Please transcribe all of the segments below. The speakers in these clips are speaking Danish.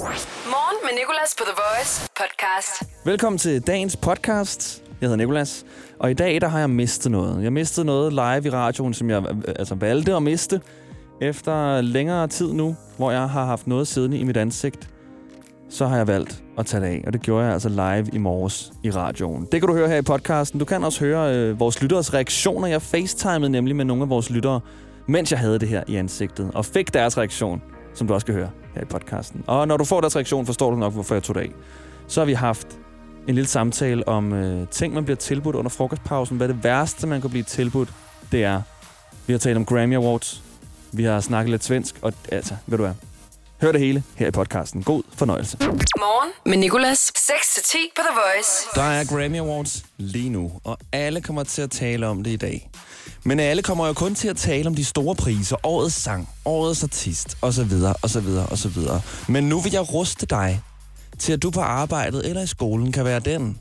Morgen med Nicolas på The Voice podcast. Velkommen til dagens podcast. Jeg hedder Nicolas, og i dag der har jeg mistet noget. Jeg mistede noget live i radioen, som jeg øh, altså, valgte at miste efter længere tid nu, hvor jeg har haft noget siddende i mit ansigt. Så har jeg valgt at tage det af, og det gjorde jeg altså live i morges i radioen. Det kan du høre her i podcasten. Du kan også høre øh, vores lytteres reaktioner. Jeg facetimede nemlig med nogle af vores lyttere, mens jeg havde det her i ansigtet, og fik deres reaktion, som du også kan høre her i podcasten. Og når du får deres reaktion, forstår du nok, hvorfor jeg tog det af. Så har vi haft en lille samtale om øh, ting, man bliver tilbudt under frokostpausen. Hvad det værste, man kan blive tilbudt, det er. Vi har talt om Grammy Awards. Vi har snakket lidt svensk, og altså, ved du hvad? Hør det hele her i podcasten. God fornøjelse. Morgen med Nicolas. 6-10 på The Voice. Der er Grammy Awards lige nu, og alle kommer til at tale om det i dag. Men alle kommer jo kun til at tale om de store priser, årets sang, årets artist, osv., osv., osv. Men nu vil jeg ruste dig til, at du på arbejdet eller i skolen kan være den,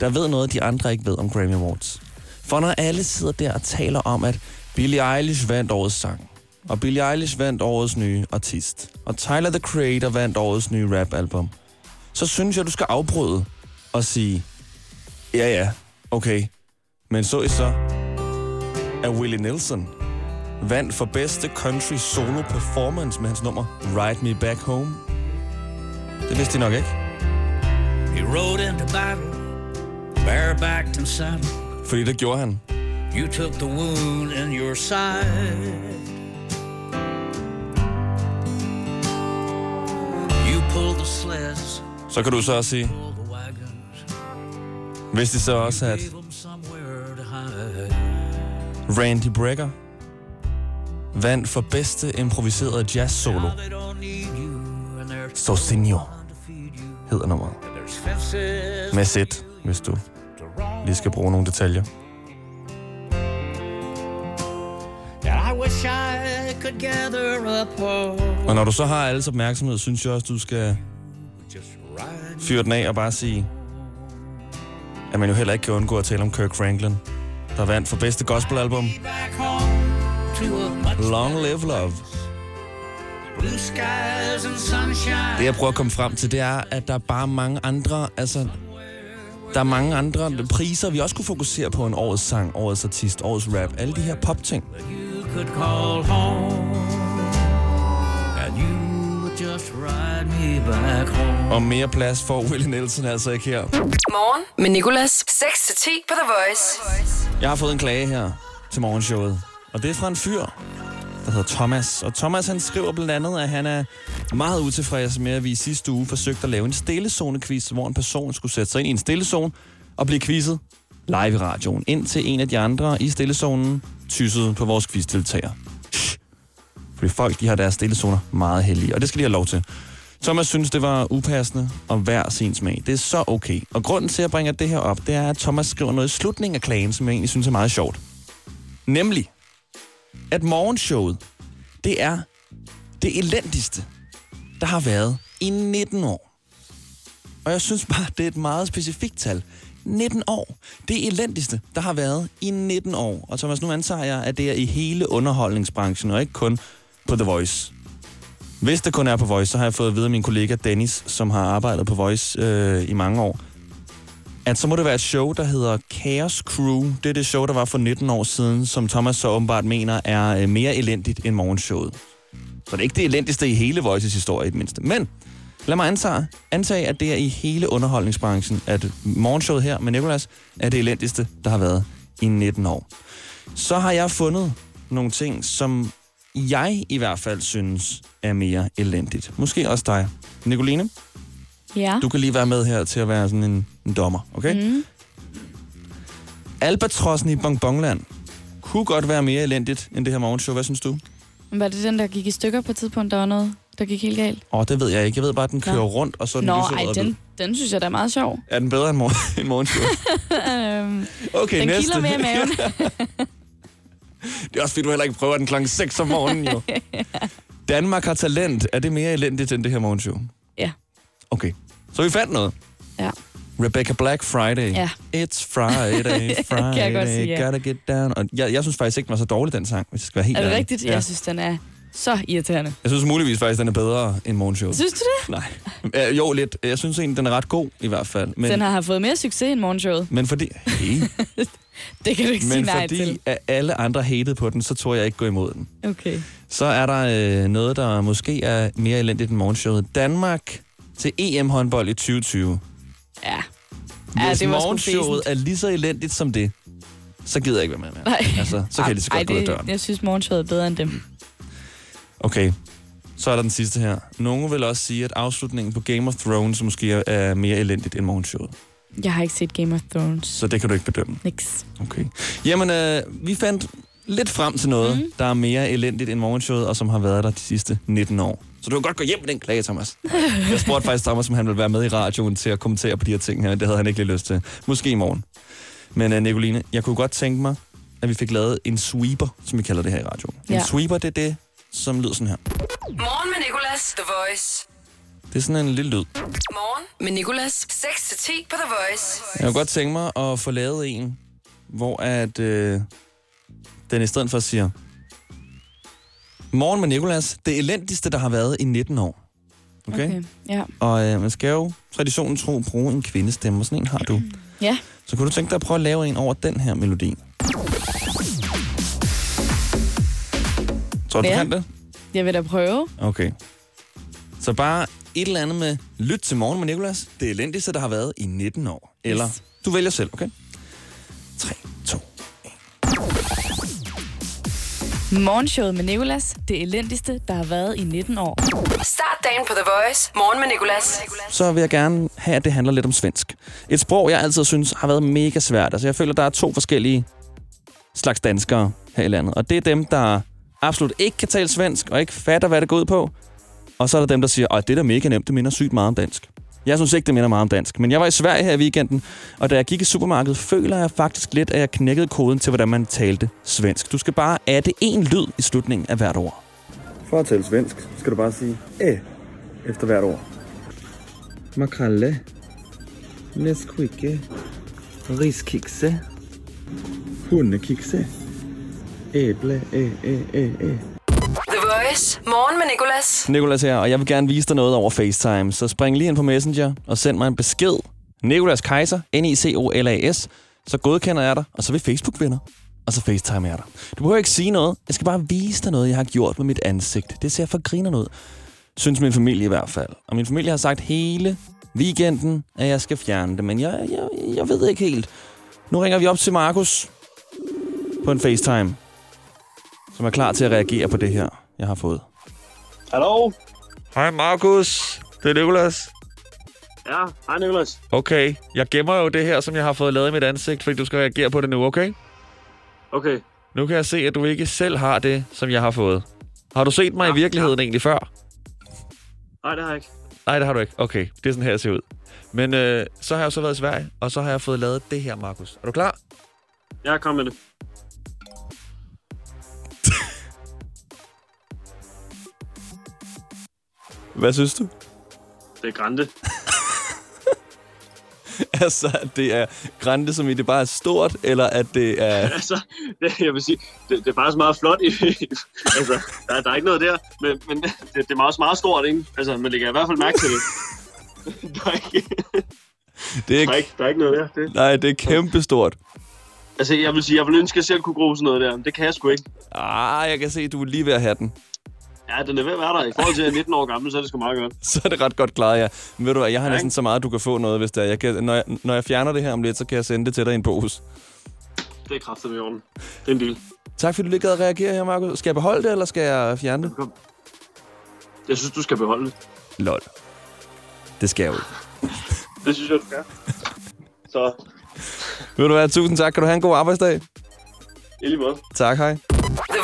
der ved noget, de andre ikke ved om Grammy Awards. For når alle sidder der og taler om, at Billie Eilish vandt årets sang, og Billie Eilish vandt årets nye artist, og Tyler, the Creator, vandt årets nye rap-album, så synes jeg, du skal afbryde og sige, ja ja, okay, men så i så, at Willie Nelson vandt for bedste country solo performance med hans nummer Ride Me Back Home. Det vidste de nok ikke, He rode into battle, barebacked and saddled. fordi det gjorde han. You took the wound in your side. You pulled the sleds, Så kan du så også sige, pulled the wagons. vidste de så også, at Randy Brecker vandt for bedste improviserede jazz solo. Now they hedder nummeret. Med sæt, hvis du lige skal bruge nogle detaljer. Og når du så har alles opmærksomhed, synes jeg også, du skal fyre den af og bare sige, at man jo heller ikke kan undgå at tale om Kirk Franklin, der vandt for bedste gospelalbum Long Live Love. blue skies and sunshine. Det jeg prøver at komme frem til, det er, at der er bare mange andre, altså, der er mange andre priser, vi også kunne fokusere på en årets sang, årets artist, årets rap, alle de her popting. Og mere plads får Willie Nelson altså ikke her. Morgen med Nicolas. 6-10 på The Voice. Jeg har fået en klage her til morgenshowet, og det er fra en fyr, der hedder Thomas. Og Thomas han skriver blandt andet, at han er meget utilfreds med, at vi i sidste uge forsøgte at lave en stillezone-quiz, hvor en person skulle sætte sig ind i en stillezone og blive quizet live i radioen, indtil en af de andre i stillezonen tyssede på vores quizdeltager. Fordi folk de har deres stillezoner meget heldige, og det skal de have lov til. Thomas synes, det var upassende og hver sin smag. Det er så okay. Og grunden til, at jeg bringer det her op, det er, at Thomas skriver noget i slutningen af klagen, som jeg egentlig synes er meget sjovt. Nemlig, at morgenshowet, det er det elendigste, der har været i 19 år. Og jeg synes bare, det er et meget specifikt tal. 19 år. Det elendigste, der har været i 19 år. Og Thomas, nu antager jeg, at det er i hele underholdningsbranchen, og ikke kun på The Voice. Hvis det kun er på Voice, så har jeg fået at vide af min kollega Dennis, som har arbejdet på Voice øh, i mange år, at så må det være et show, der hedder Chaos Crew. Det er det show, der var for 19 år siden, som Thomas så åbenbart mener er øh, mere elendigt end morgenshowet. Så det er ikke det elendigste i hele Voices historie i det mindste. Men lad mig antage, antage, at det er i hele underholdningsbranchen, at morgenshowet her med Nicolas er det elendigste, der har været i 19 år. Så har jeg fundet nogle ting, som jeg i hvert fald synes er mere elendigt. Måske også dig. Nicoline, Ja. du kan lige være med her til at være sådan en, en dommer, okay? Mm. Albatrossen i Bongbongland kunne godt være mere elendigt end det her morgenshow. Hvad synes du? Var det den, der gik i stykker på et tidspunkt, der var noget, der gik helt galt? Åh, oh, det ved jeg ikke. Jeg ved bare, at den kører Nå. rundt, og så er den Nå, ej, den, den synes jeg, der er meget sjov. Er den bedre end, mor- end morgenshow? øhm, Okay, den næste. kilder mere i maven. Det er også fordi, du heller ikke prøver den klokken 6 om morgenen, jo. Danmark har talent. Er det mere elendigt end det her morgenshow? ja. Okay. Så vi fandt noget. Ja. Rebecca Black Friday. Ja. It's Friday, Friday, Kan jeg godt sige, ja. gotta get down. Og jeg, jeg synes faktisk ikke, den var så dårlig, den sang, hvis jeg skal være helt Er det ærlig. rigtigt? Ja. Jeg synes, den er Så irriterende. Jeg synes muligvis faktisk, den er bedre end morgenshowet. Synes du det? Nej. Jo, lidt. Jeg synes egentlig, den er ret god i hvert fald. Men, Den har fået mere succes end morgenshowet. men fordi, hey, Det kan du ikke sige men nej fordi til. at alle andre hatede på den, så tror jeg ikke gå imod den. Okay. Så er der øh, noget, der måske er mere elendigt end morgenshowet. Danmark til EM-håndbold i 2020. Ja. Hvis Ja, det var morgenshowet er lige så elendigt som det, så gider jeg ikke være med. Nej. Altså, så kan jeg lige så Ej, godt gå ud af det, døren. jeg synes, morgenshowet er bedre end dem. Okay, så er der den sidste her. Nogle vil også sige, at afslutningen på Game of Thrones måske er- er mere elendigt end morgenshowet. Jeg har ikke set Game of Thrones. Så det kan du ikke bedømme. Niks. Okay. Jamen, øh, vi fandt lidt frem til noget, mm. der er mere elendigt end morgenshowet, og som har været der de sidste 19 år. Så du kan godt gå hjem med den klage, Thomas. Jeg spurgte faktisk Thomas, om han ville være med i radioen til at kommentere på de her ting her. Det havde han ikke lige lyst til. Måske i morgen. Men uh, Nicoline, jeg kunne godt tænke mig, at vi fik lavet en sweeper, som vi kalder det her i radioen. En Ja. sweeper, det er det, som lyder sådan her. Morgen med Nicolas, The Voice. Det er sådan en lille lyd. Morgen med Nicolas. 6-10 på The Voice. Jeg kunne godt tænke mig at få lavet en, hvor at, øh, den i stedet for siger, Morgen med Nikolas, det elendigste, der har været i 19 år. Okay? okay. Ja. Og øh, man skal jo traditionen tro bruge en kvindestemme, og sådan en har du. Ja. Så kunne du tænke dig at prøve at lave en over den her melodi? Tror du, du Ja. kan det? Jeg vil da prøve. Okay. Så bare et eller andet med lyt til morgen med Nikolas. Det elendigste, der har været i 19 år. Eller Yes. du vælger selv, okay? 3, 2, Morgenshowet med Nicolas. Det elendigste, der har været i 19 år. Start dagen på The Voice. Morgen med Nicolas. så vil jeg gerne have, at det handler lidt om svensk. Et sprog, jeg altid synes har været mega svært. Altså, jeg føler, der er to forskellige slags danskere her i landet. Og det er dem, der absolut ikke kan tale svensk, og ikke fatter, hvad det går ud på. Og så er der dem, der siger, at det er mega nemt, det minder sygt meget om dansk. Jeg synes ikke, det minder meget om dansk. Men jeg var i Sverige her i weekenden, og da jeg gik i supermarkedet, føler jeg faktisk lidt, at jeg knækkede koden til, hvordan man talte svensk. Du skal bare adde en lyd i slutningen af hvert ord. For at tale svensk, skal du bare sige æ efter hvert ord. Makrelle. Nesquike. Riskikse. Hundekikse. Æble. Æ, æ, æ, æ. Voice. Morgen med Nicolas. Nikolas her, og jeg vil gerne vise dig noget over FaceTime. Så spring lige ind på Messenger og send mig en besked. Nikolas Kaiser, N-I-C-O-L-A-S. Så godkender jeg dig, og så vil Facebook venner. Og så FaceTime jeg dig. Du behøver ikke sige noget. Jeg skal bare vise dig noget, jeg har gjort med mit ansigt. Det ser for griner ud. Synes min familie i hvert fald. Og min familie har sagt hele weekenden, at jeg skal fjerne det. Men jeg, jeg, jeg ved ikke helt. Nu ringer vi op til Markus på en FaceTime, som er klar til at reagere på det her, jeg har fået. Hallo? Hej Markus, det er Nicolas. Ja, hej Nicolas. Okay, jeg gemmer jo det her, som jeg har fået lavet i mit ansigt, fordi du skal reagere på det nu, okay? Okay. Nu kan jeg se, at du ikke selv har det, som jeg har fået. Har du set mig ja, i virkeligheden ja. egentlig før? Nej, det har jeg ikke. Nej, det har du ikke. Okay, det er sådan her, jeg ser ud. Men øh, så har jeg så været i Sverige, og så har jeg fået lavet det her, Markus. Er du klar? Jeg er kommet med det. Hvad synes du? Det er grænte. altså, at det er grænte, som i det bare er stort, eller at det er... altså, det, jeg vil sige, det, det er så meget flot. I, altså, der, der er ikke noget der, men, men det, det er også meget stort, ikke? Altså, man lægger i hvert fald mærke til det. der, er ikke, Det er der, er ikke... ikke, der er ikke noget der. Det, Nej, det er kæmpestort. altså, jeg vil sige, jeg vil ønske, at jeg selv kunne gro sådan noget der, men det kan jeg sgu ikke. Ah, jeg kan se, at du er lige ved at have den. Ja, den er ved at være der. I forhold til, at jeg er 19 år gammel, så er det sgu meget godt. så er det ret godt klaret, ja. Men ved du hvad, jeg har næsten så meget, du kan få noget, hvis det er. Jeg kan, når, jeg, når jeg fjerner det her om lidt, så kan jeg sende det til dig i en pose. Det er kraftigt i orden. Det er en deal. Tak fordi du lige gad at reagere her, Markus. Skal jeg beholde det, eller skal jeg fjerne det? Kom. Jeg synes, du skal beholde det. Lol. Det skal jeg jo. Det synes jeg, du skal. Så, Ved du hvad, tusind tak. Kan du have en god arbejdsdag? i lige måde. Tak, hej.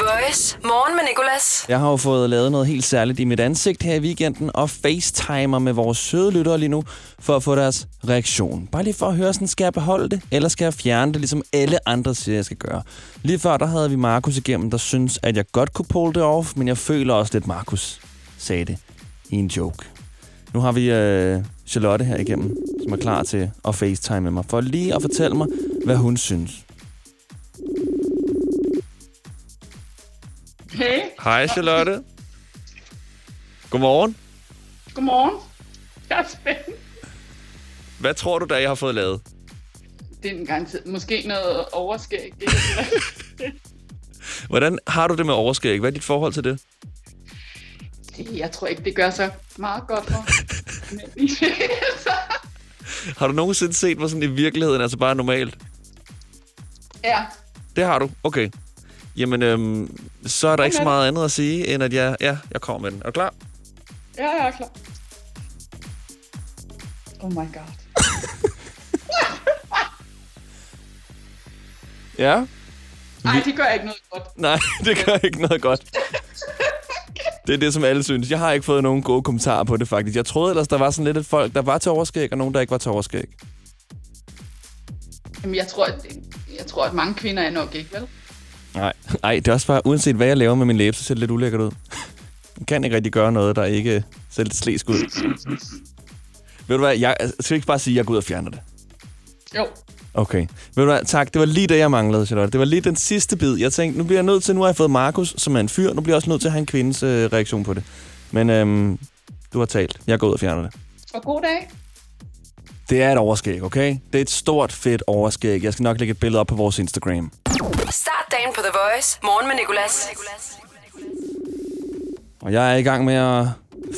Voice. Morgen med Nicolas. Jeg har jo fået lavet noget helt særligt i mit ansigt her i weekenden, og facetimer med vores søde lyttere lige nu, for at få deres reaktion. Bare lige for at høre, sådan, skal jeg beholde det, eller skal jeg fjerne det, ligesom alle andre siger, jeg skal gøre. Lige før, der havde vi Markus igennem, der synes, at jeg godt kunne pull det off, men jeg føler også lidt, Markus sagde det i en joke. Nu har vi øh, Charlotte her igennem, som er klar til at facetime med mig, for lige at fortælle mig, hvad hun synes. Hej. Hej Charlotte. Godmorgen. Godmorgen. Jeg er spændt. Hvad tror du, da jeg har fået lavet? Det er en garanteret. Måske noget overskæg. Er Hvordan har du det med overskæg? Hvad er dit forhold til det? det. Jeg tror ikke, det gør så meget godt for. Har du nogensinde set mig sådan i virkeligheden, altså bare normalt? ja, Det har du? Okay. Jamen, øhm, så er der ikke så meget andet at sige, end at jeg, ja, jeg kommer med den. Er du klar? ja, jeg er klar. Oh my god. Ja. Nej, det gør ikke noget godt. Nej, det gør ikke noget godt. Det er det, som alle synes. Jeg har ikke fået nogen gode kommentarer på det, faktisk. Jeg troede ellers, der var sådan lidt et folk, der var til overskæg, og nogen, der ikke var til overskæg. Jamen, jeg tror, at, jeg tror, at mange kvinder er nok ikke, vel? Nej. Nej, det er også bare, uanset hvad jeg laver med min læbe, så ser det lidt ulækkert ud. Jeg kan ikke rigtig gøre noget, der ikke ser lidt slæsk ud. Ved du hvad, jeg jeg skal ikke bare sige, at jeg går ud og fjerner det. Jo. Okay. Ved du hvad, tak. Det var lige det, jeg manglede, Charlotte. Det var lige den sidste bid. Jeg tænkte, nu bliver jeg nødt til, nu har jeg fået Markus, som er en fyr. Nu bliver jeg også nødt til at have en kvindes øh, reaktion på det. Men øhm, du har talt. Jeg går ud og fjerner det. Og god dag. Det er et overskæg, okay? Det er et stort, fedt overskæg. Jeg skal nok lægge et billede op på vores Instagram. Start dagen på The Voice. Morgen med Nicolas. Og jeg er i gang med at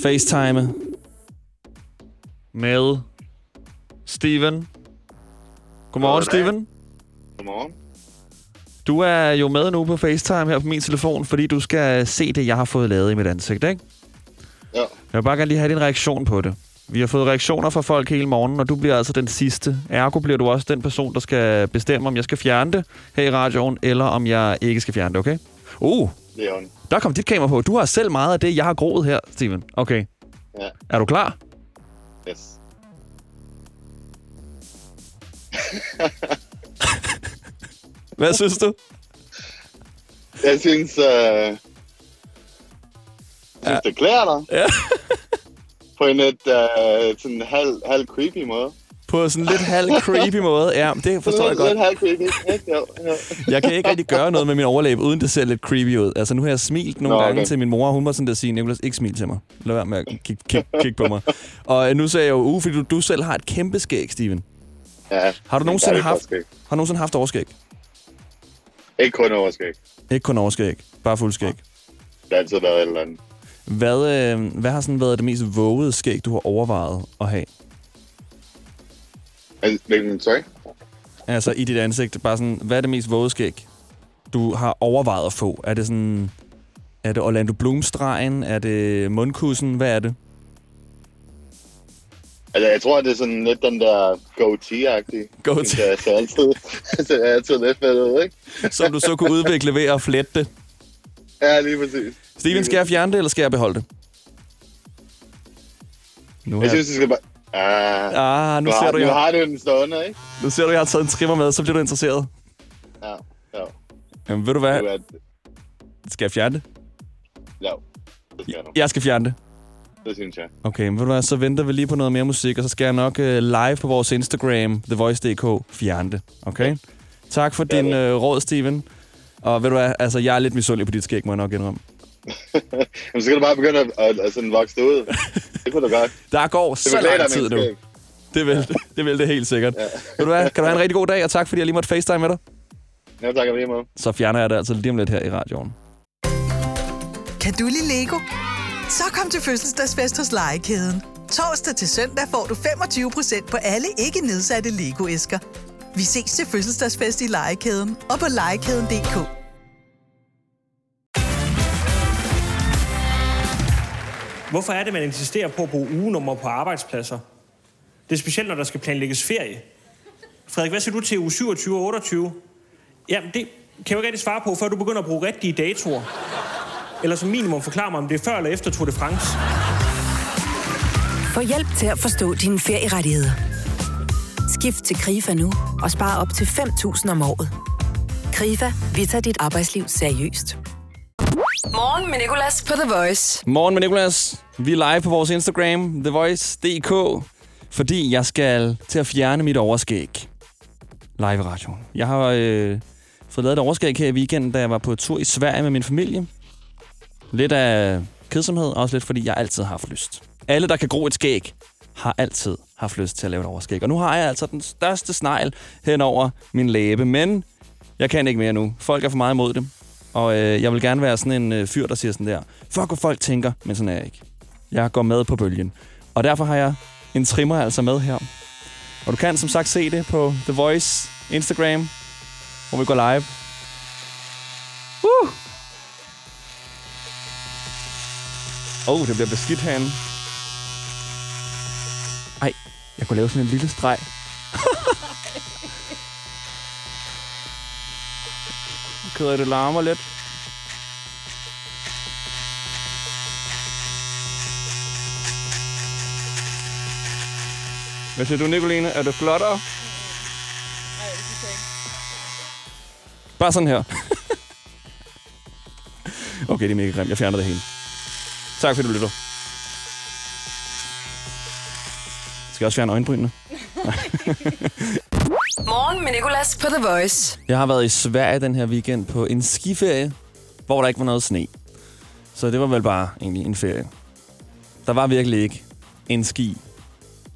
facetime med Steven. Godmorgen, Steven. Godmorgen. Du er jo med nu på FaceTime her på min telefon, fordi du skal se det, jeg har fået lavet i mit ansigt, ikke? Ja. Jeg vil bare gerne lige have din reaktion på det. Vi har fået reaktioner fra folk hele morgenen, og du bliver altså den sidste. Ergo bliver du også den person, der skal bestemme, om jeg skal fjerne det her i radioen, eller om jeg ikke skal fjerne det, okay? Uh, hun. der kom dit kamera på. Du har selv meget af det, jeg har groet her, Steven. Okay. Ja. Er du klar? Yes. Hvad synes du? Jeg synes, øh... Jeg synes, det klæder dig. Ja. På en lidt øh, sådan halv, halv creepy måde. På sådan lidt halv creepy måde. Ja, det forstår jeg godt. Lidt halv creepy. Jeg kan ikke rigtig gøre noget med min overlæbe, uden det ser lidt creepy ud. Altså, nu har jeg smilt nogle Nå, gange okay. til min mor, og hun var sådan der sige, Nicolas, ikke smil til mig. Lad være med at kigge kig, kig på mig. Og øh, nu sagde jeg jo, uh, fordi du, du selv har et kæmpe skæg, Steven. Ja. Har du nogensinde haft, skæg. har du nogensinde haft overskæg? Ikke kun overskæg. Ikke kun overskæg, bare fuldskæg. Det har altid været et eller andet. Hvad, øh, hvad har sådan været det mest vågede skæg, du har overvejet at have? Altså, Hvilken, sorry? Altså i dit ansigt, bare sådan, hvad er det mest vågede skæg, du har overvejet at få? Er det sådan, er det Orlando Bloom-stregen? Er det mundkussen? Hvad er det? Altså, jeg tror, det er sådan lidt den der goatee-agtige. Goatee. Synes Jeg ser altid, ser altid lidt fedt ud, ikke? Som du så kunne udvikle ved at flette det. Ja, lige præcis. Steven, skal jeg fjerne det, eller skal jeg beholde det? Nu, Jeg synes, det skal bare... Ah, ah, nu, nu, ser har, du, nu jeg, har du den stående, ikke? nu ser du, jeg har taget en trimmer med, så bliver du interesseret. Ja, ja. Jamen, ved du hvad? Du er, Skal jeg fjerne det? ja, det skal du. Jeg skal fjerne det. Det synes jeg. Okay, men ved du hvad, så venter vi lige på noget mere musik, og så skal jeg nok uh, live på vores Instagram, TheVoice.dk, fjerne det. Okay? Tak for Ja, din uh, råd, Steven. Og ved du hvad, altså, jeg er lidt misundelig på dit skæg, må jeg nok indrømme. Jamen, så skal du bare begynde at, at, at sådan vokse det ud. Det kunne du godt. Der går Det så lang tid nu. Det vil, det vil det helt sikkert. Ja. Ved du hvad, kan du have en rigtig god dag, og tak fordi jeg lige måtte facetime med dig. Ja, tak lige meget. Så fjerner jeg det altså lige om lidt her i radioen. Kan du lide Lego? Så kom til fødselsdagsfest hos Legekæden. Torsdag til søndag får du 25% på alle ikke nedsatte Lego-æsker. Vi ses til fødselsdagsfest i Legekæden og på legekæden.dk. Hvorfor er det, man insisterer på at bruge ugenummer på arbejdspladser? Det er specielt, når der skal planlægges ferie. Frederik, hvad siger du til uge 27 og 28? Jamen, det kan jeg jo ikke rigtig svare på, før du begynder at bruge rigtige datoer. Eller som minimum forklare mig, om det er før eller efter Tour de France. Få hjælp til at forstå dine ferierettigheder. Skift til KRIFA nu og spar op til 5.000 om året. KRIFA, vi tager dit arbejdsliv seriøst. Morgen med Nicolas på The Voice. Morgen med Nicolas. Vi er live på vores Instagram, TheVoice.dk, fordi jeg skal til at fjerne mit overskæg. Live i radioen. Jeg har øh, fået lavet et overskæg her i weekenden, da jeg var på tur i Sverige med min familie. Lidt af kedsomhed, også lidt fordi jeg altid har haft lyst. Alle, der kan gro et skæg, har altid haft lyst til at lave et overskæg. Og nu har jeg altså den største snegl hen over min læbe, men jeg kan ikke mere nu. Folk er for meget imod det. Og øh, jeg vil gerne være sådan en øh, fyr, der siger sådan der, fuck hvad folk tænker, men sådan er jeg ikke. Jeg går med på bølgen. Og derfor har jeg en trimmer altså med her. Og du kan som sagt se det på The Voice Instagram, hvor vi går live. Uh! Oh, det bliver beskidt herinde. Ej, jeg kunne lave sådan en lille streg. Køder det larmer lidt. Hvad siger du, Nicoline? Er det flottere? Bare sådan her. okay, det er mega grimt. Jeg fjerner det hele. Tak fordi du lytter. Skal jeg også fjerne øjenbrynene? Morgen med Nicolas på The Voice. Jeg har været i Sverige den her weekend på en skiferie, hvor der ikke var noget sne. Så det var vel bare egentlig en ferie. Der var virkelig ikke en ski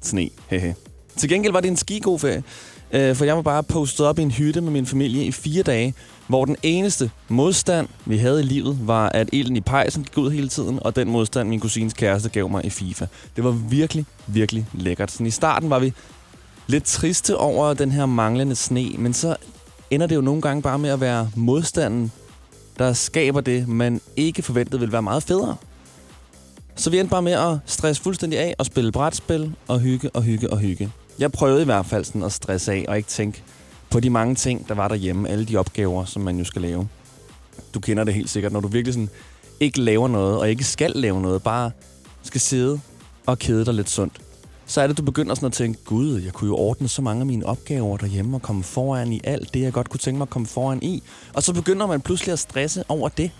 sne. Hehe. Til gengæld var det en skigod ferie, øh, for jeg var bare postet op i en hytte med min familie i fire dage, hvor den eneste modstand, vi havde i livet, var, at ilden i pejsen gik ud hele tiden, og den modstand, min kusins kæreste gav mig i FIFA. Det var virkelig, virkelig lækkert. Så I starten var vi lidt triste over den her manglende sne, men så ender det jo nogle gange bare med at være modstanden, der skaber det, man ikke forventede ville være meget federe. Så vi endte bare med at stresse fuldstændig af og spille brætspil og hygge og hygge og hygge. Jeg prøvede i hvert fald sådan at stresse af og ikke tænke på de mange ting, der var derhjemme. Alle de opgaver, som man jo skal lave. Du kender det helt sikkert, når du virkelig sådan ikke laver noget og ikke skal lave noget, bare skal sidde og kede dig lidt sundt. Så er det, du begynder sådan at tænke, gud, jeg kunne jo ordne så mange af mine opgaver derhjemme og komme foran i alt det, jeg godt kunne tænke mig at komme foran i. Og så begynder man pludselig at stresse over det.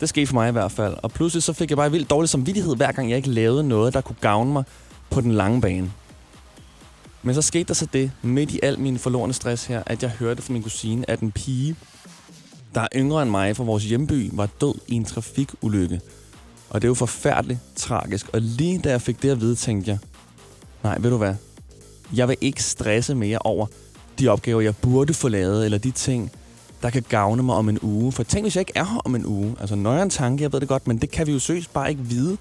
Det skete for mig i hvert fald. Og pludselig så fik jeg bare vildt dårlig samvittighed, hver gang jeg ikke lavede noget, der kunne gavne mig på den lange bane. Men så skete der så det, midt i al min forlorene stress her, at jeg hørte fra min kusine, at en pige, der er yngre end mig fra vores hjemby, var død i en trafikulykke. Og det er jo forfærdeligt tragisk. Og lige da jeg fik det at vide, tænkte jeg, nej, ved du hvad? Jeg vil ikke stresse mere over de opgaver, jeg burde få lavet, eller de ting, der kan gavne mig om en uge. For tænk, hvis jeg ikke er her om en uge. Altså, nøjere en tanke, jeg ved det godt, men det kan vi jo søgt bare ikke vide.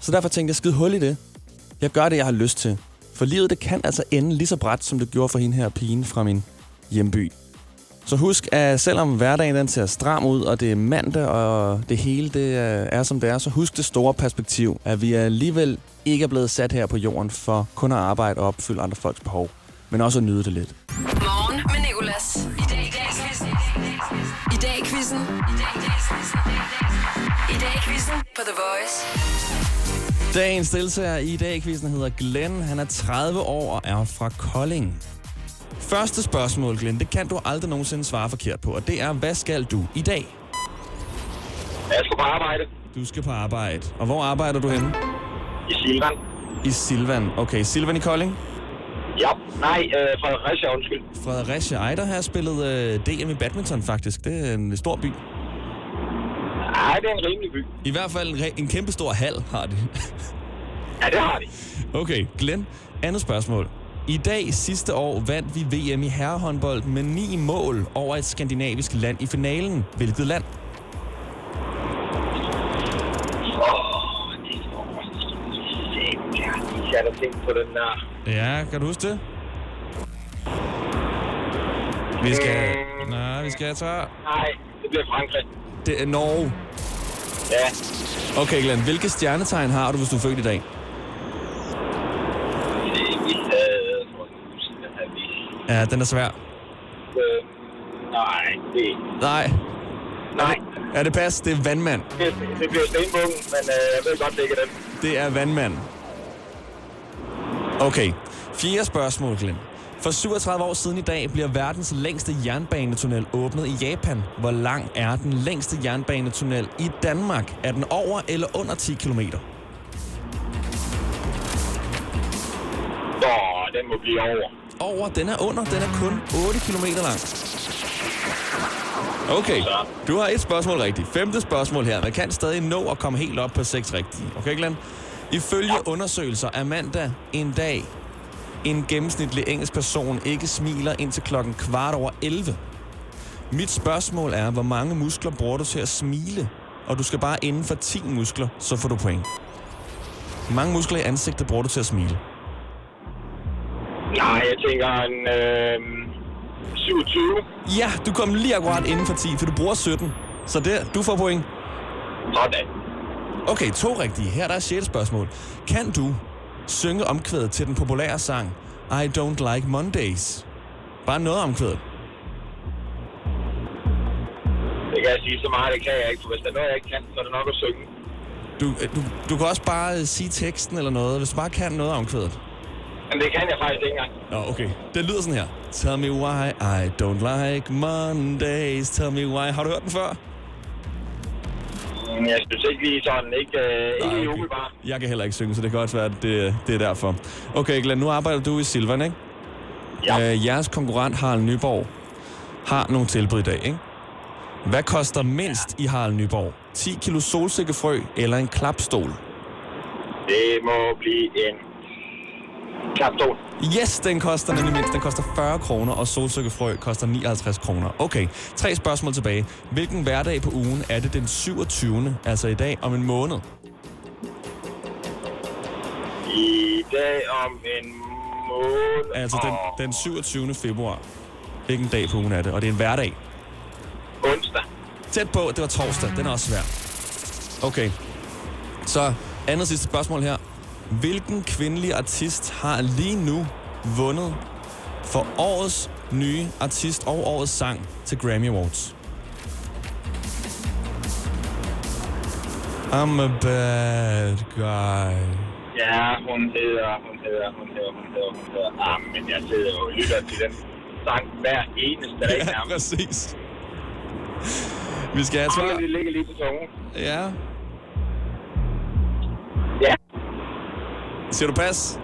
Så derfor tænkte jeg, skide hul i det. Jeg gør det, jeg har lyst til. For livet, det kan altså ende lige så bræt, som det gjorde for hende her pigen fra min hjemby. Så husk, at selvom hverdagen den ser stram ud, og det er mandag, og det hele det er, som det er, så husk det store perspektiv, at vi alligevel ikke er blevet sat her på jorden for kun at arbejde og opfylde andre folks behov, men også at nyde det lidt. Morgen med Nicolas. I dag i. I dag i. I dag i quizzen. I dag i quizzen på The Voice. Dagens deltager i dag quizzen hedder Glenn. Han er 30 år og er fra Kolding. Første spørgsmål, Glenn, det kan du aldrig nogensinde svare forkert på, og det er, hvad skal du i dag? Jeg skal på arbejde Du skal på arbejde. Og hvor arbejder du henne? i Silvan. I Silvan. Okay, Silvan i Kolding? Ja, nej, øh, Fredericia, undskyld. Fredericia Ejder har spillet øh, DM i badminton, faktisk. Det er en stor by. Nej, det er en rimelig by. I hvert fald en, en kæmpe stor hal har de. Ja, det har de. Okay, Glenn, andet spørgsmål. I dag sidste år vandt vi VM i herrehåndbold med ni mål over et skandinavisk land i finalen. Hvilket land? Er Jeg har tænkt på den der. Ja, kan du huske det? Vi skal... Nej, vi skal tage... Nej, det bliver Frankrig. Det er Norge. Ja, Okay, Glenn, hvilke stjernetegn har du, hvis du er født i dag? det er vi havde... tror jeg, huske, den her vis. Ja, den er svær. Øh, nej, det Nej. Nej. Er det pas? Det er vandmand. det, det bliver stenbukken, men øh, jeg ved godt, det ikke er den. Det er vandmand. Okay. Fjerde spørgsmål, Glenn. For 37 år siden i dag bliver verdens længste jernbanetunnel åbnet i Japan. Hvor lang er den længste jernbanetunnel i Danmark? Er den over eller under 10 km? Åh, den må blive over. Over, den er under. Den er kun 8 km lang. Okay, du har et spørgsmål rigtigt. Femte spørgsmål her. Man kan stadig nå at komme helt op på seks rigtige. Okay, Glenn? Ifølge undersøgelser er mandag en dag, en gennemsnitlig engelsk person ikke smiler indtil klokken kvart over 11. Mit spørgsmål er, hvor mange muskler bruger du til at smile? Og du skal bare inden for 10 muskler, så får du point. Hvor mange muskler i ansigtet bruger du til at smile? Nej, jeg tænker en øh, 27. Ja, du kom lige akkurat inden for 10, for du bruger 17. Så der, du får point. Sådan. Okay, to rigtige. Her er der er sjette spørgsmål. Kan du synge omkvædet til den populære sang I Don't Like Mondays? Bare noget omkvædet. Det kan jeg sige så meget, det kan jeg ikke. For hvis der er noget, jeg ikke kan, så er det nok at synge. Du, øh, du, du kan også bare øh, sige teksten eller noget, hvis du bare kan noget omkvædet. Men det kan jeg faktisk ikke engang. Nå, okay. Det lyder sådan her. Tell me why I don't like Mondays. Tell me why. Har du hørt den før? Mm, Jeg synes ikke lige sådan, ikke, øh, ikke okay. umiddelbart. Jeg kan heller ikke synge, så det kan godt være, at det, det er derfor. Okay, Glenn, nu arbejder du i Silvan, ikke? Ja. Øh, jeres konkurrent Harald Nyborg har nogle tilbud i dag, ikke? Hvad koster mindst i Harald Nyborg? 10 kilo solsikkefrø eller en klapstol? Det må blive en klapstol. Yes, den koster nemlig mindst. Den koster 40 kroner, og solsikkefrø koster 59 kroner. Okay, tre spørgsmål tilbage. Hvilken hverdag på ugen er det den 27. Altså i dag om en måned? I dag om en måned. Altså den, den 27. februar. Hvilken dag på ugen er det? Og det er en hverdag. Onsdag. Tæt på, det var torsdag. Den er også svær. Okay. Så andet sidste spørgsmål her. Hvilken kvindelig artist har lige nu vundet for årets nye artist og årets sang til Grammy Awards? I'm a bad guy. Ja, hun hedder, hun hedder, hun hedder, hun hedder, hun hedder. Ah, men jeg sidder jo og lytter til den sang hver eneste dag Ja, præcis. Vi skal have et Ah, svar. Det ligger lige på tungen. Ja. Siger du pas?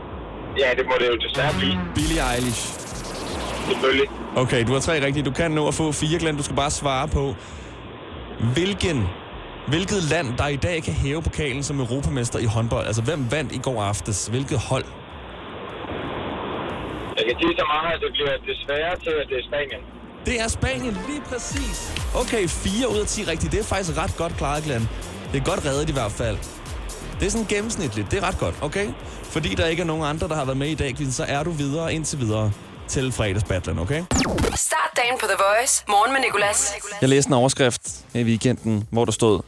Ja, det må det jo desværre blive. Billie Eilish. Selvfølgelig. Okay, du har tre rigtige. Du kan nå at få fire, Glenn. Du skal bare svare på, hvilken, hvilket land, der i dag kan hæve pokalen som europamester i håndbold. Altså, hvem vandt i går aftes? Hvilket hold? Jeg kan sige så meget, at det bliver desværre til, at det er Spanien. Det er Spanien, lige præcis. Okay, 4 ud af 10 rigtige. Det er faktisk ret godt klaret, Glenn. Det er godt reddet i hvert fald. Det er sådan gennemsnitligt. Det er ret godt, okay? Fordi der ikke er nogen andre, der har været med i dag, så er du videre indtil videre til fredagsbattlen, okay? Start dagen på The Voice. Morgen med Nicolas. Jeg læste en overskrift i weekenden, hvor der stod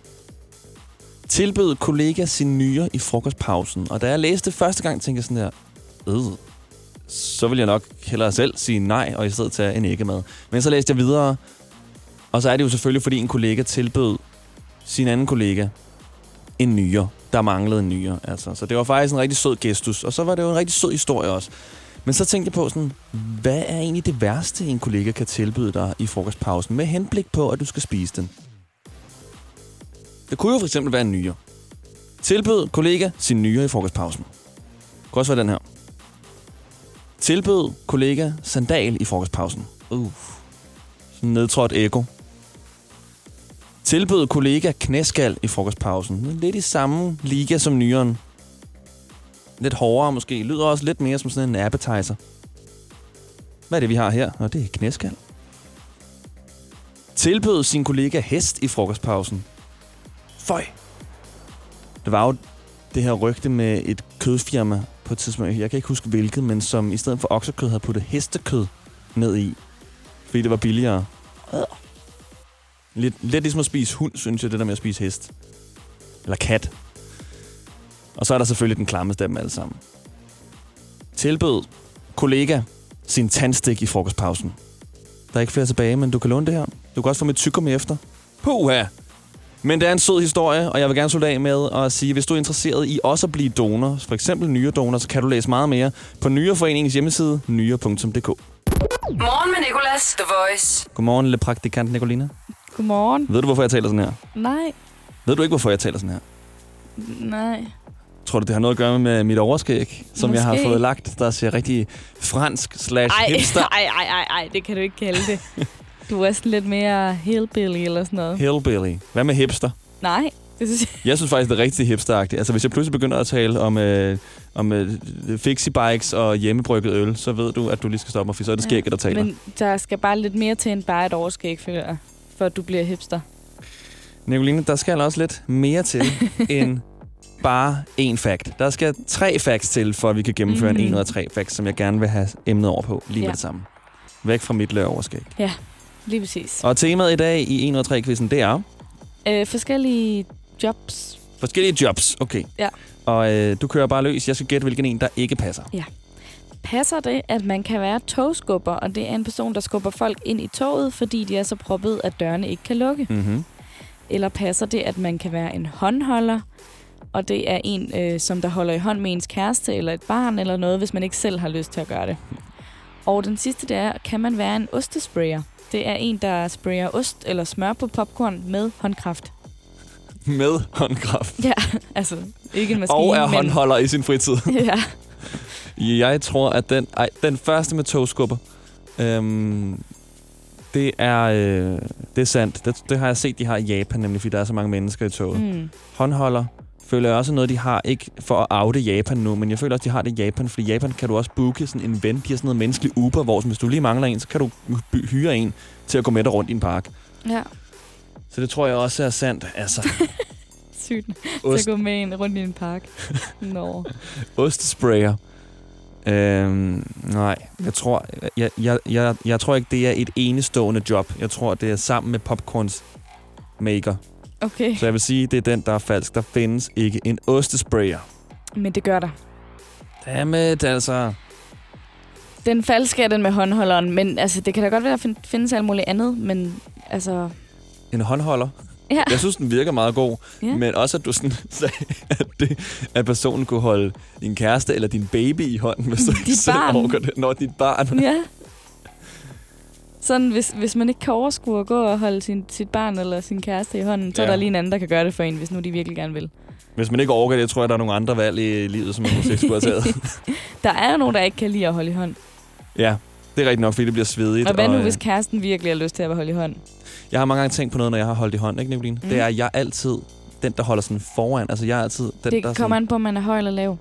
Tilbød kollega sin nyre i frokostpausen. Og da jeg læste det første gang, tænkte jeg sådan der, øh, så vil jeg nok hellere selv sige nej, og i stedet tage en æggemad. Men så læste jeg videre, og så er det jo selvfølgelig, fordi en kollega tilbød sin anden kollega en nyre. Der manglede en nyre, altså. Så det var faktisk en rigtig sød gestus, og så var det jo en rigtig sød historie også. Men så tænkte jeg på sådan, hvad er egentlig det værste, en kollega kan tilbyde dig i frokostpausen, med henblik på, at du skal spise den? Det kunne jo for eksempel være en nyre. Tilbød kollega sin nyre i frokostpausen. Det kunne også være den her. Tilbød kollega sandal i frokostpausen. Uh. Sådan nedtrådt ego. Tilbød kollega knæskal i frokostpausen. Lidt i samme liga som nyeren. Lidt hårdere måske. Lyder også lidt mere som sådan en appetizer. Hvad er det, vi har her? Og det er knæskal. Tilbød sin kollega hest i frokostpausen. Føj. Det var jo det her rygte med et kødfirma på et tidspunkt. Jeg kan ikke huske hvilket, men som i stedet for oksekød havde puttet hestekød ned i. Fordi det var billigere. Lidt, lidt ligesom at spise hund, synes jeg, det der med at spise hest. Eller kat. Og så er der selvfølgelig den klammeste af dem alle sammen. Tilbød kollega sin tandstik i frokostpausen. Der er ikke flere tilbage, men du kan låne det her. Du kan også få mit tykker med efter. Puha! Men det er en sød historie, og jeg vil gerne slutte af med at sige, hvis du er interesseret i også at blive donor, for eksempel nyredonor, så kan du læse meget mere på Nyreforeningens hjemmeside, nyre.dk. Morgen med Nicolas. The Voice. Godmorgen, lille praktikant Nicoline. Godmorgen. Ved du, hvorfor jeg taler sådan her? Nej, Ved du ikke, hvorfor jeg taler sådan her? nej. Tror du, det har noget at gøre med mit overskæg, som jeg har Måske. fået lagt, der ser rigtig fransk slash hipster? ej, ej, ej, ej, det kan du ikke kalde det. Du er sådan lidt mere hillbilly eller sådan noget. Hillbilly. Hvad med hipster? Nej, det synes jeg. Jeg synes faktisk, det er rigtig hipsteragtigt. Altså, hvis jeg pludselig begynder at tale om, øh, om øh, fixie bikes og hjemmebrygget øl, så ved du, at du lige skal stoppe mig, for så er det skægget, der taler. Men der skal bare lidt mere til end bare et overskæg, føler for at du bliver hipster. Nicoline, der skal også lidt mere til end bare én fact. Der skal tre facts til, for at vi kan gennemføre mm. en Mhm. 1 ud af tre facts, som jeg gerne vil have emnet over på lige med Ja. det samme. Væk fra mit overskæg. Ja, lige præcis. Og temaet i dag i 1 ud af 3 quizzen, det er Øh, forskellige jobs. forskellige jobs. Okay. Ja. Og øh, du kører bare løs. Jeg skal gætte, hvilken en, der ikke passer. Ja. Passer det, at man kan være togskubber, og det er en person, der skubber folk ind i toget, fordi de er så proppet, at dørene ikke kan lukke? Mm-hmm. Eller passer det, at man kan være en håndholder, og det er en, øh, som der holder i hånd med ens kæreste eller et barn eller noget, hvis man ikke selv har lyst til at gøre det. Og den sidste, det er, kan man være en ostesprayer? Det er en, der sprayer ost eller smør på popcorn med håndkraft. Med håndkraft. Ja, altså ikke en maskine, Og er men... håndholder i sin fritid. ja. Jeg tror, at den, ej, den første med togskubber, øhm, det er, øh, det er sandt. Det, det har jeg set, de har i Japan, nemlig fordi der er så mange mennesker i toget. Mm. Håndholder føler jeg også noget, de har, ikke for at oute Japan nu, men jeg føler også, de har det i Japan, fordi i Japan kan du også booke sådan en ven, de har sådan noget menneskelig Uber, hvor hvis du lige mangler en, så kan du hyre en til at gå med dig rundt i en park. Ja, Så det tror jeg også er sandt. Altså, sygt. Ost. Så gå med en rundt i en park. Nå. ostesprayer. Øhm, nej, jeg tror, jeg, jeg, jeg, jeg tror ikke, det er et enestående job. Jeg tror, det er sammen med popcorns maker. Okay, Så jeg vil sige, det er den, der er falsk. Der findes ikke en ostesprayer. men det gør der. Dammit, altså. Den falske er den med håndholderen, men altså, det kan da godt være, at der fin- findes alt muligt andet, men altså... En håndholder. Ja, Jeg synes, den virker meget god. Ja. Men også, at du sådan sagde, at, det, at personen kunne holde din kæreste eller din baby i hånden, hvis du ikke Dit selv barn. overgår det. Når dit barn. ja. Sådan, hvis, hvis man ikke kan overskue at gå og holde sin, sit barn eller sin kæreste i hånden, så er Ja. der lige en anden, der kan gøre det for en, hvis nu de virkelig gerne vil. Hvis man ikke overgår det, tror jeg, der er nogle andre valg i livet, som man måske ikke skulle have taget. Der er jo nogen, der ikke kan lide at holde i hånd. ja, det er rigtigt nok, fordi det bliver svedigt. Og hvad nu, øh, hvis kæresten virkelig har lyst til at holde i hånd? Jeg har mange gange tænkt på noget, når jeg har holdt i hånd, ikke, Nicoline? Mm. Det er, at jeg er altid den, der holder sådan foran. Altså, jeg er altid den, Det der kommer sådan... an på, om man er høj eller lav.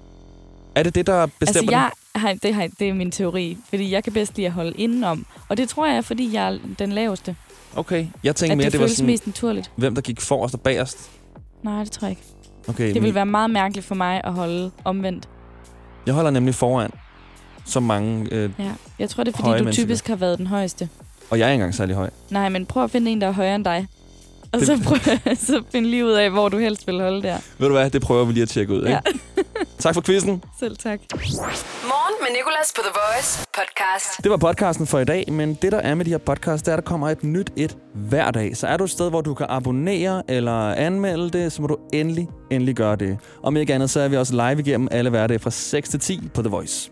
Er det det, der Altså, bestemmer jeg har, det, har, det er min teori, fordi jeg kan bedst lide at holde indenom. Og det tror jeg er, fordi jeg er den laveste. den? Okay, jeg tænkte At mere, det, det var sådan, mest naturligt. hvem der gik forrest og bagerst. Nej, det tror jeg ikke. Okay, Det men vil være meget mærkeligt for mig at holde omvendt. jeg holder nemlig foran så mange, øh, Ja. Jeg tror, det er, fordi du mennesker. typisk har været den højeste. og jeg er ikke engang særlig høj. Nej, men prøv at finde en, der er højere end dig. Og Det- så prøv så finde lige ud af, hvor du helst vil holde der. Ved du hvad, det prøver vi lige at tjekke ud, ikke? Ja. tak for quizzen. Selv tak. Morgen med Nicolas på The Voice podcast. Det var podcasten for i dag, men det der er med de her podcasts, det er, at der kommer et nyt et hver dag. Så er du et sted, hvor du kan abonnere eller anmelde det, så må du endelig, endelig gøre det. Om ikke andet, så er vi også live igennem alle hverdage fra 6 til 10 på The Voice.